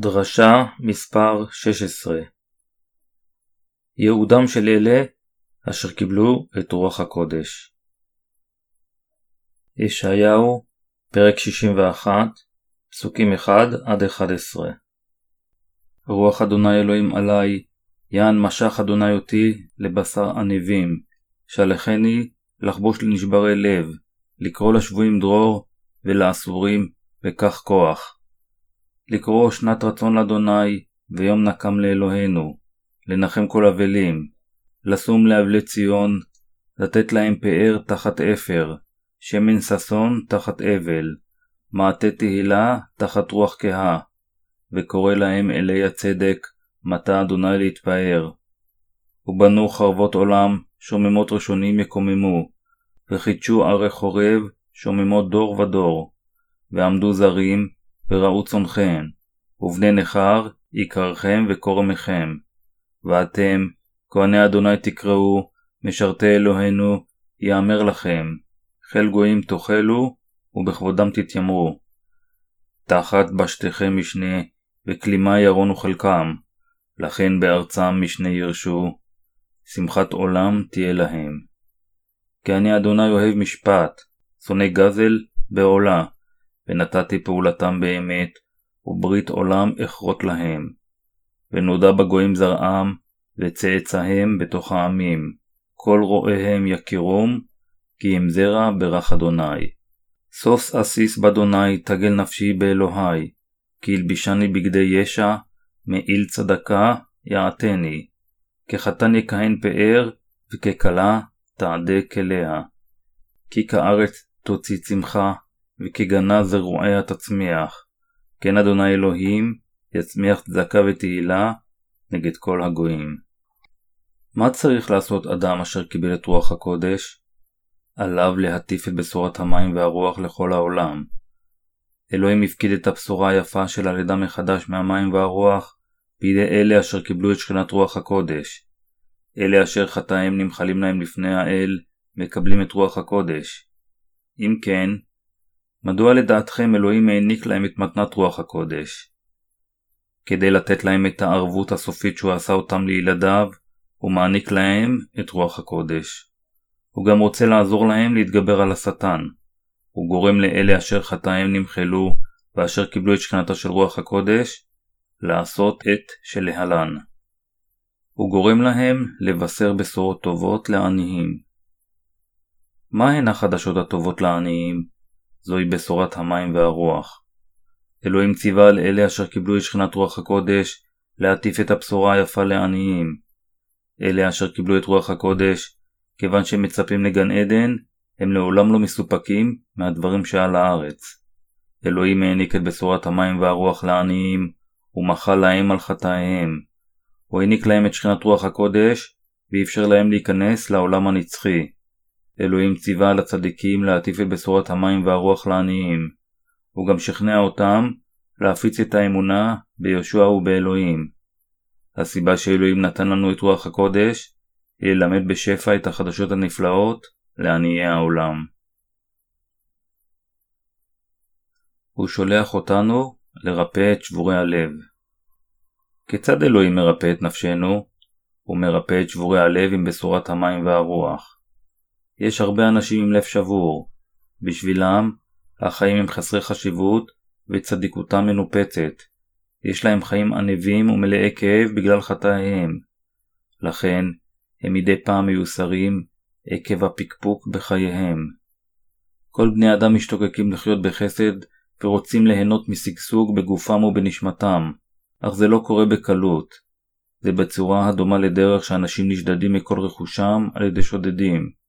דרשה מספר 16 ייעודם של אלה אשר קיבלו את רוח הקודש. ישעיהו, פרק 61, פסוקים 1-11 רוח אדוני אלוהים עלי, יען משך אדוני אותי לבשר עניבים, שלחני לחבוש לנשברי לב, לקרוא לשבויים דרור ולאסורים וכך כוח. לקרוא שנת רצון לאדוני, ויום נקם לאלוהינו, לנחם כל אבלים, לשום לאבלי ציון, לתת להם פאר תחת אפר, שמן ששון תחת אבל, מעטה תהילה תחת רוח כהה, וקורא להם אלי הצדק, מטה אדוני להתפאר. ובנו חרבות עולם, שוממות ראשונים יקוממו, וחידשו ערי חורב, שוממות דור ודור, ועמדו זרים, וראו צונכם, ובני נכר יקרכם וקורמכם. ואתם, כהני אדוני תקראו, משרתי אלוהינו, יאמר לכם, חיל גויים תאכלו, ובכבודם תתיימרו. תחת בשתיכם משנה, וכלימה ירונו חלקם, לכן בארצם משנה ירשו, שמחת עולם תהיה להם. כי אני אדוני אוהב משפט, שונא גזל בעולה, ונתתי פעולתם באמת, וברית עולם אכרות להם. ונודע בגויים זרעם, וצאצאיהם בתוך העמים, כל רואיהם יכירום, כי הם זרע ברך אדוני. סוס אסיס באדוני תגל נפשי באלוהי, כי הלבישני בגדי ישע, מעיל צדקה יעתני. כחתן יכהן פאר, וככלה תעדה כליה. כי כארץ תוציא צמחה, וכגנה זרועיה תצמיח. כן אדוני אלוהים, יצמיח צדקה ותהילה נגד כל הגויים. מה צריך לעשות אדם אשר קיבל את רוח הקודש? עליו להטיף את בשורת המים והרוח לכל העולם. אלוהים הפקיד את הבשורה היפה של הלידה מחדש מהמים והרוח בידי אלה אשר קיבלו את שכינת רוח הקודש. אלה אשר חטאיהם נמחלים להם לפני האל, מקבלים את רוח הקודש. אם כן, מדוע לדעתכם אלוהים העניק להם את מתנת רוח הקודש? כדי לתת להם את הערבות הסופית שהוא עשה אותם לילדיו, הוא מעניק להם את רוח הקודש. הוא גם רוצה לעזור להם להתגבר על השטן. הוא גורם לאלה אשר חטאיהם נמחלו ואשר קיבלו את שכנתה של רוח הקודש, לעשות את שלהלן. הוא גורם להם לבשר בשורות טובות לעניים. מהן החדשות הטובות לעניים? זוהי בשורת המים והרוח. אלוהים ציווה על אלה אשר קיבלו את שכינת רוח הקודש להטיף את הבשורה היפה לעניים. אלה אשר קיבלו את רוח הקודש, כיוון שהם מצפים לגן עדן, הם לעולם לא מסופקים מהדברים שעל הארץ. אלוהים העניק את בשורת המים והרוח לעניים, ומחל להם על חטאיהם. הוא העניק להם את שכינת רוח הקודש, ואפשר להם להיכנס לעולם הנצחי. אלוהים ציווה על הצדיקים להטיף את בשורת המים והרוח לעניים. הוא גם שכנע אותם להפיץ את האמונה ביהושע ובאלוהים. הסיבה שאלוהים נתן לנו את רוח הקודש היא ללמד בשפע את החדשות הנפלאות לעניי העולם. הוא שולח אותנו לרפא את שבורי הלב. כיצד אלוהים מרפא את נפשנו? הוא מרפא את שבורי הלב עם בשורת המים והרוח. יש הרבה אנשים עם לב שבור. בשבילם, החיים הם חסרי חשיבות וצדיקותם מנופצת. יש להם חיים ענבים ומלאי כאב בגלל חטאיהם. לכן, הם מדי פעם מיוסרים עקב הפקפוק בחייהם. כל בני אדם משתוקקים לחיות בחסד ורוצים ליהנות משגשוג בגופם ובנשמתם, אך זה לא קורה בקלות. זה בצורה הדומה לדרך שאנשים נשדדים מכל רכושם על ידי שודדים.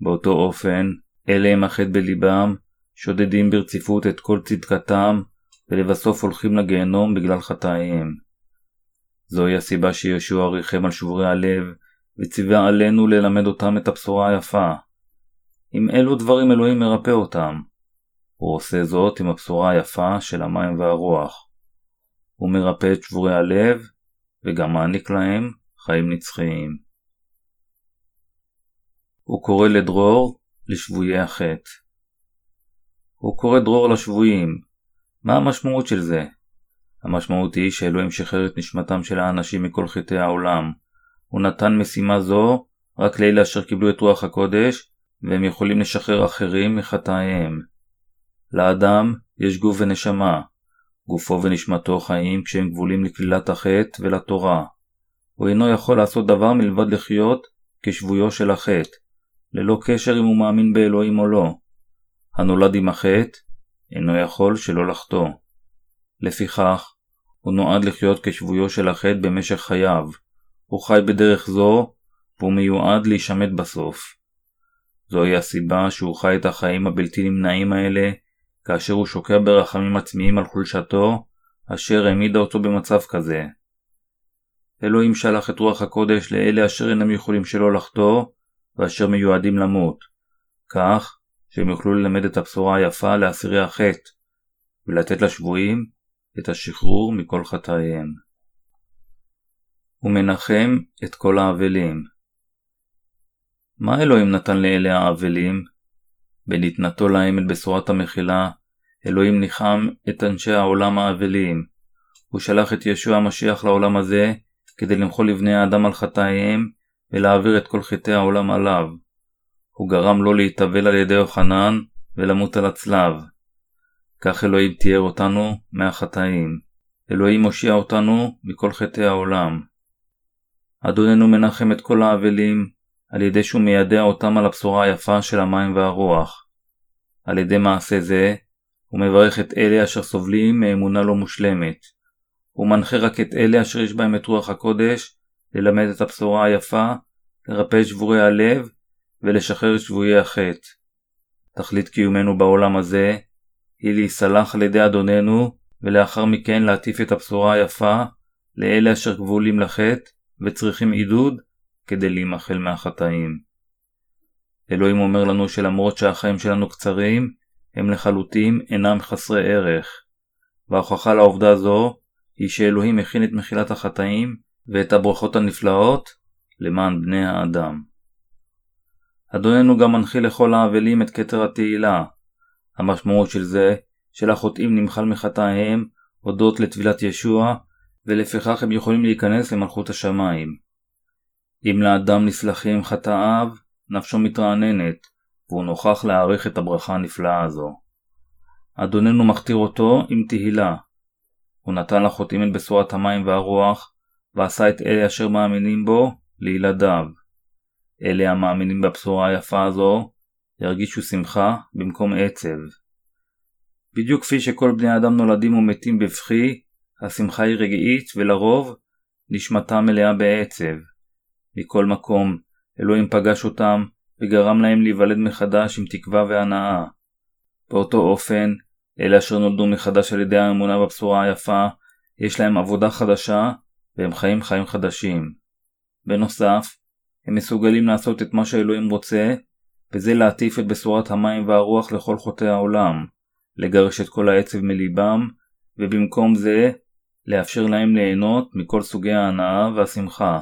באותו אופן, אלה הם החטא בליבם, שודדים ברציפות את כל צדקתם, ולבסוף הולכים לגיהנום בגלל חטאיהם. זוהי הסיבה שישוע ריחם על שבורי הלב, וציווה עלינו ללמד אותם את הבשורה היפה. עם אילו דברים אלוהים מרפא אותם. הוא עושה זאת עם הבשורה היפה של המים והרוח. הוא מרפא את שבורי הלב, וגם מעניק להם חיים נצחיים. הוא קורא לדרור לשבויי החטא. הוא קורא דרור לשבויים. מה המשמעות של זה? המשמעות היא שאלוהים שחרר את נשמתם של האנשים מכל חטאי העולם. הוא נתן משימה זו רק לאלה אשר קיבלו את רוח הקודש, והם יכולים לשחרר אחרים מחטאיהם. לאדם יש גוף ונשמה, גופו ונשמתו חיים כשהם גבולים לכלילת החטא ולתורה. הוא אינו יכול לעשות דבר מלבד לחיות כשבויו של החטא, ללא קשר אם הוא מאמין באלוהים או לא. הנולד עם החטא, אינו יכול שלא לחטוא. לפיכך, הוא נועד לחיות כשבויו של החטא במשך חייו. הוא חי בדרך זו, והוא מיועד להישמט בסוף. זוהי הסיבה שהוא חי את החיים הבלתי נמנעים האלה, כאשר הוא שוקע ברחמים עצמיים על חולשתו, אשר העמידה אותו במצב כזה. אלוהים שלח את רוח הקודש לאלה אשר אינם יכולים שלא לחטוא, ואשר מיועדים למות, כך שהם יוכלו ללמד את הבשורה היפה לאסירי החטא, ולתת לשבויים את השחרור מכל חטאיהם. ומנחם את כל האבלים. מה אלוהים נתן לאלה האבלים? בנתנתו להם את בשורת המחילה, אלוהים ניחם את אנשי העולם האבלים. הוא שלח את ישוע המשיח לעולם הזה, כדי למחול לבני האדם על חטאיהם, ולהעביר את כל חטאי העולם עליו. הוא גרם לו להתאבל על ידי יוחנן, ולמות על הצלב. כך אלוהים תיאר אותנו מהחטאים. אלוהים מושיע אותנו מכל חטאי העולם. אדוננו מנחם את כל האבלים, על ידי שהוא מיידע אותם על הבשורה היפה של המים והרוח. על ידי מעשה זה, הוא מברך את אלה אשר סובלים מאמונה לא מושלמת. הוא מנחה רק את אלה אשר יש בהם את רוח הקודש, ללמד את הבשורה היפה, לרפא שבורי הלב, ולשחרר שבויי החטא. תכלית קיומנו בעולם הזה, היא להיסלח על ידי אדוננו, ולאחר מכן להטיף את הבשורה היפה לאלה אשר גבולים לחטא וצריכים עידוד כדי להימחל מהחטאים. אלוהים אומר לנו שלמרות שהחיים שלנו קצרים, הם לחלוטין אינם חסרי ערך. וההוכחה לעובדה זו היא שאלוהים הכין את מחילת החטאים ואת הברכות הנפלאות למען בני האדם. אדוננו גם מנחיל לכל האבלים את כתר התהילה. המשמעות של זה שלחוטאים נמחל מחטאיהם הודות לטבילת ישוע, ולפיכך הם יכולים להיכנס למלכות השמיים. אם לאדם נסלחים חטאיו, נפשו מתרעננת, והוא נוכח להעריך את הברכה הנפלאה הזו. אדוננו מכתיר אותו עם תהילה. הוא נתן לחוטאים את בשורת המים והרוח, ועשה את אלה אשר מאמינים בו לילדיו. אלה המאמינים בבשורה היפה הזו, ירגישו שמחה במקום עצב. בדיוק כפי שכל בני אדם נולדים ומתים בבכי, השמחה היא רגעית ולרוב נשמתה מלאה בעצב. מכל מקום, אלוהים פגש אותם וגרם להם להיוולד מחדש עם תקווה והנאה. באותו אופן, אלה אשר נולדו מחדש על ידי האמונה בבשורה היפה, יש להם עבודה חדשה והם חיים חיים חדשים. בנוסף, הם מסוגלים לעשות את מה שאלוהים רוצה, וזה להטיף את בשורת המים והרוח לכל חוטאי העולם, לגרש את כל העצב מליבם, ובמקום זה, לאפשר להם ליהנות מכל סוגי ההנאה והשמחה.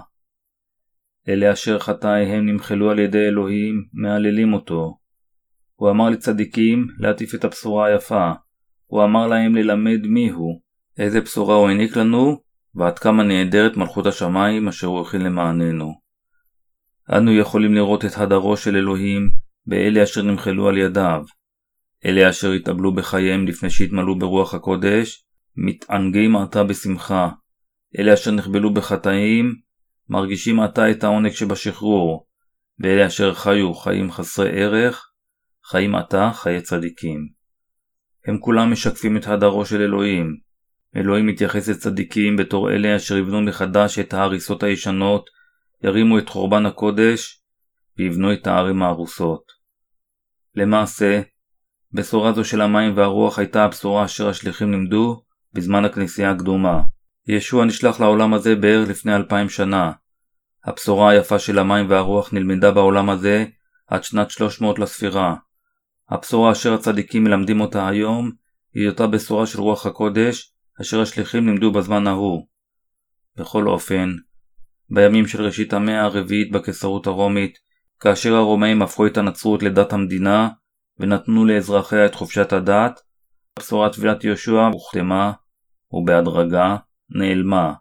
אלה אשר חטאיהם נמחלו על ידי אלוהים, מהללים אותו. הוא אמר לצדיקים להטיף את הבשורה היפה. הוא אמר להם ללמד מיהו, איזה בשורה הוא העניק לנו, ועד כמה נהדרת מלכות השמיים אשר הוא הכין למעננו. אנו יכולים לראות את הדרו של אלוהים באלה אשר נמחלו על ידיו. אלה אשר התאבלו בחייהם לפני שהתמלאו ברוח הקודש, מתענגים עתה בשמחה. אלה אשר נחבלו בחטאים, מרגישים עתה את העונג שבשחרור, ואלה אשר חיו חיים חסרי ערך, חיים עתה חיי צדיקים. הם כולם משקפים את הדרו של אלוהים. אלוהים מתייחס לצדיקים בתור אלה אשר יבנו מחדש את ההריסות הישנות, ירימו את חורבן הקודש, ויבנו את הערים ההרוסות. למעשה, בשורה זו של המים והרוח הייתה הבשורה אשר השליחים לימדו בזמן הכנסייה הקדומה. ישוע נשלח לעולם הזה בערך לפני אלפיים שנה. הבשורה היפה של המים והרוח נלמדה בעולם הזה עד שנת 300 לספירה. הבשורה אשר הצדיקים מלמדים אותה היום היא אותה בשורה של רוח הקודש אשר השליחים לימדו בזמן ההוא. בכל אופן, בימים של ראשית המאה הרביעית בקיסרות הרומית, כאשר הרומאים הפכו את הנצרות לדת המדינה ונתנו לאזרחיה את חופשת הדת, בשורת טבילת יהושע הוחתמה ובהדרגה נעלמה.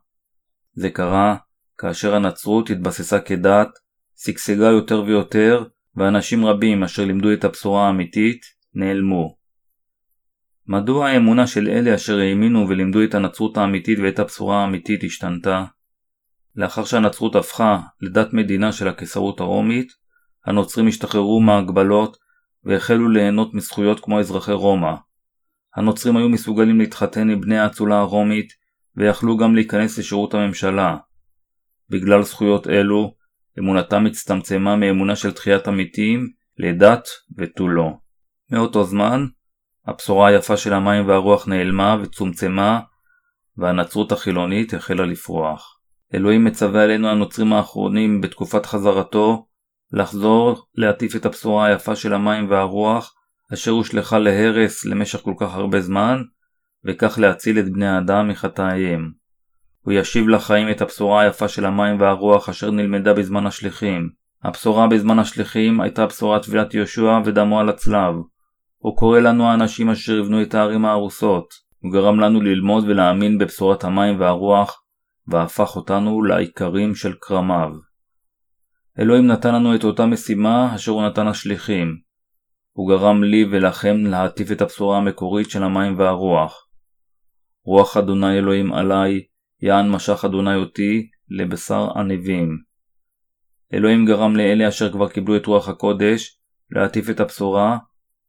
זה קרה כאשר הנצרות התבססה כדת, שגשגה יותר ויותר, ואנשים רבים אשר לימדו את הבשורה האמיתית נעלמו. מדוע האמונה של אלה אשר האמינו ולימדו את הנצרות האמיתית ואת הבשורה האמיתית השתנתה? לאחר שהנצרות הפכה לדת מדינה של הקיסרות הרומית, הנוצרים השתחררו מהגבלות והחלו ליהנות מזכויות כמו אזרחי רומא. הנוצרים היו מסוגלים להתחתן עם בני האצולה הרומית ויכלו גם להיכנס לשירות הממשלה. בגלל זכויות אלו, אמונתם הצטמצמה מאמונה של תחיית המתים לדת ותו לא. מאותו זמן, הבשורה היפה של המים והרוח נעלמה וצומצמה, והנצרות החילונית החלה לפרוח. אלוהים מצווה עלינו הנוצרים האחרונים בתקופת חזרתו לחזור להטיף את הבשורה היפה של המים והרוח אשר הושלכה להרס למשך כל כך הרבה זמן וכך להציל את בני האדם מחטאיהם. הוא ישיב לחיים את הבשורה היפה של המים והרוח אשר נלמדה בזמן השליחים. הבשורה בזמן השליחים הייתה בשורת טבילת יהושע ודמו על הצלב. הוא קורא לנו האנשים אשר יבנו את הערים ההרוסות. הוא גרם לנו ללמוד ולהאמין בבשורת המים והרוח, והפך אותנו לעיקרים של כרמיו. אלוהים נתן לנו את אותה משימה אשר הוא נתן לשליחים. הוא גרם לי ולכם להטיף את הבשורה המקורית של המים והרוח. רוח אדוני אלוהים עלי, יען משך אדוני אותי לבשר ענבים. אלוהים גרם לאלה אשר כבר קיבלו את רוח הקודש להטיף את הבשורה,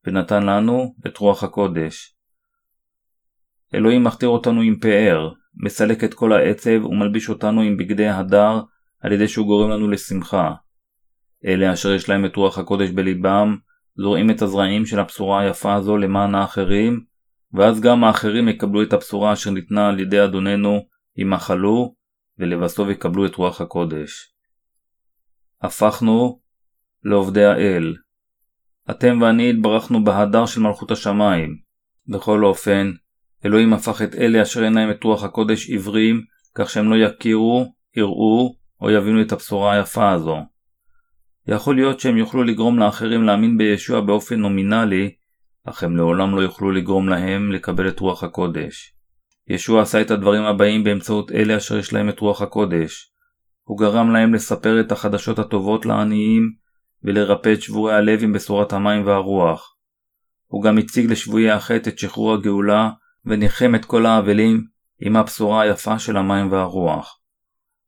ונתן לנו את רוח הקודש. אלוהים מכתיר אותנו עם פאר, מסלק את כל העצב ומלביש אותנו עם בגדי הדר על ידי שהוא גורם לנו לשמחה. אלה אשר יש להם את רוח הקודש בליבם, זורעים את הזרעים של הבשורה היפה הזו למען האחרים, ואז גם האחרים יקבלו את הבשורה אשר ניתנה על ידי אדוננו, ימחלו, ולבסוף יקבלו את רוח הקודש. הפכנו לעובדי האל. אתם ואני התברכנו בהדר של מלכות השמיים. בכל אופן, אלוהים הפך את אלה אשר להם את רוח הקודש עיוורים, כך שהם לא יכירו, יראו, או יבינו את הבשורה היפה הזו. יכול להיות שהם יוכלו לגרום לאחרים להאמין בישוע באופן נומינלי, אך הם לעולם לא יוכלו לגרום להם לקבל את רוח הקודש. ישוע עשה את הדברים הבאים באמצעות אלה אשר יש להם את רוח הקודש. הוא גרם להם לספר את החדשות הטובות לעניים ולרפא את שבורי הלב עם בשורת המים והרוח. הוא גם הציג לשבויי החטא את שחרור הגאולה וניחם את כל האבלים עם הבשורה היפה של המים והרוח.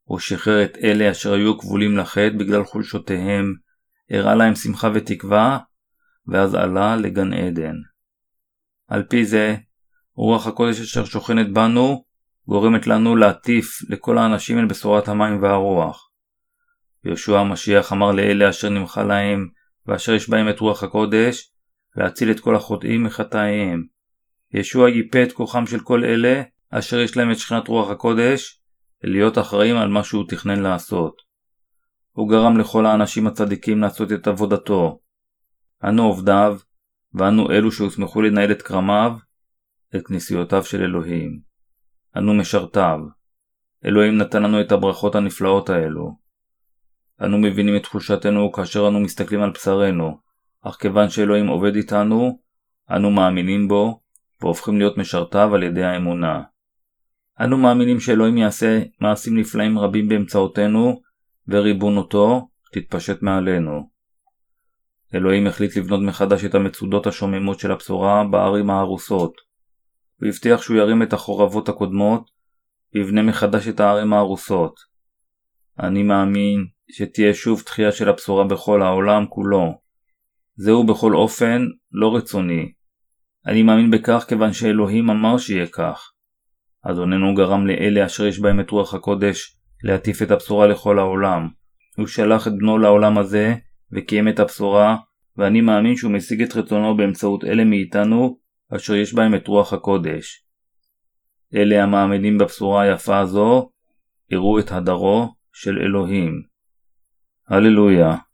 הוא שחרר את אלה אשר היו כבולים לחטא בגלל חולשותיהם, הראה להם שמחה ותקווה, ואז עלה לגן עדן. על פי זה, רוח הקודש אשר שוכנת בנו, גורמת לנו להטיף לכל האנשים אל בשורת המים והרוח. יהושע המשיח אמר לאלה אשר נמחה להם, ואשר יש בהם את רוח הקודש, להציל את כל החוטאים מחטאיהם. ישוע ייפה את כוחם של כל אלה, אשר יש להם את שכינת רוח הקודש, להיות אחראים על מה שהוא תכנן לעשות. הוא גרם לכל האנשים הצדיקים לעשות את עבודתו. אנו עובדיו, ואנו אלו שהוסמכו לנהל את כרמיו, את כנסיותיו של אלוהים. אנו משרתיו. אלוהים נתן לנו את הברכות הנפלאות האלו. אנו מבינים את תחושתנו כאשר אנו מסתכלים על בשרנו, אך כיוון שאלוהים עובד איתנו, אנו מאמינים בו, והופכים להיות משרתיו על ידי האמונה. אנו מאמינים שאלוהים יעשה מעשים נפלאים רבים באמצעותנו, וריבונותו תתפשט מעלינו. אלוהים החליט לבנות מחדש את המצודות השוממות של הבשורה בערים ההרוסות. הוא הבטיח שהוא ירים את החורבות הקודמות, ויבנה מחדש את הערים ההרוסות. אני מאמין שתהיה שוב תחייה של הבשורה בכל העולם כולו. זהו בכל אופן לא רצוני. אני מאמין בכך כיוון שאלוהים אמר שיהיה כך. אדוננו גרם לאלה אשר יש בהם את רוח הקודש להטיף את הבשורה לכל העולם. הוא שלח את בנו לעולם הזה וקיים את הבשורה, ואני מאמין שהוא משיג את רצונו באמצעות אלה מאיתנו אשר יש בהם את רוח הקודש. אלה המאמינים בבשורה היפה הזו, יראו את הדרו של אלוהים. Аллилуйя.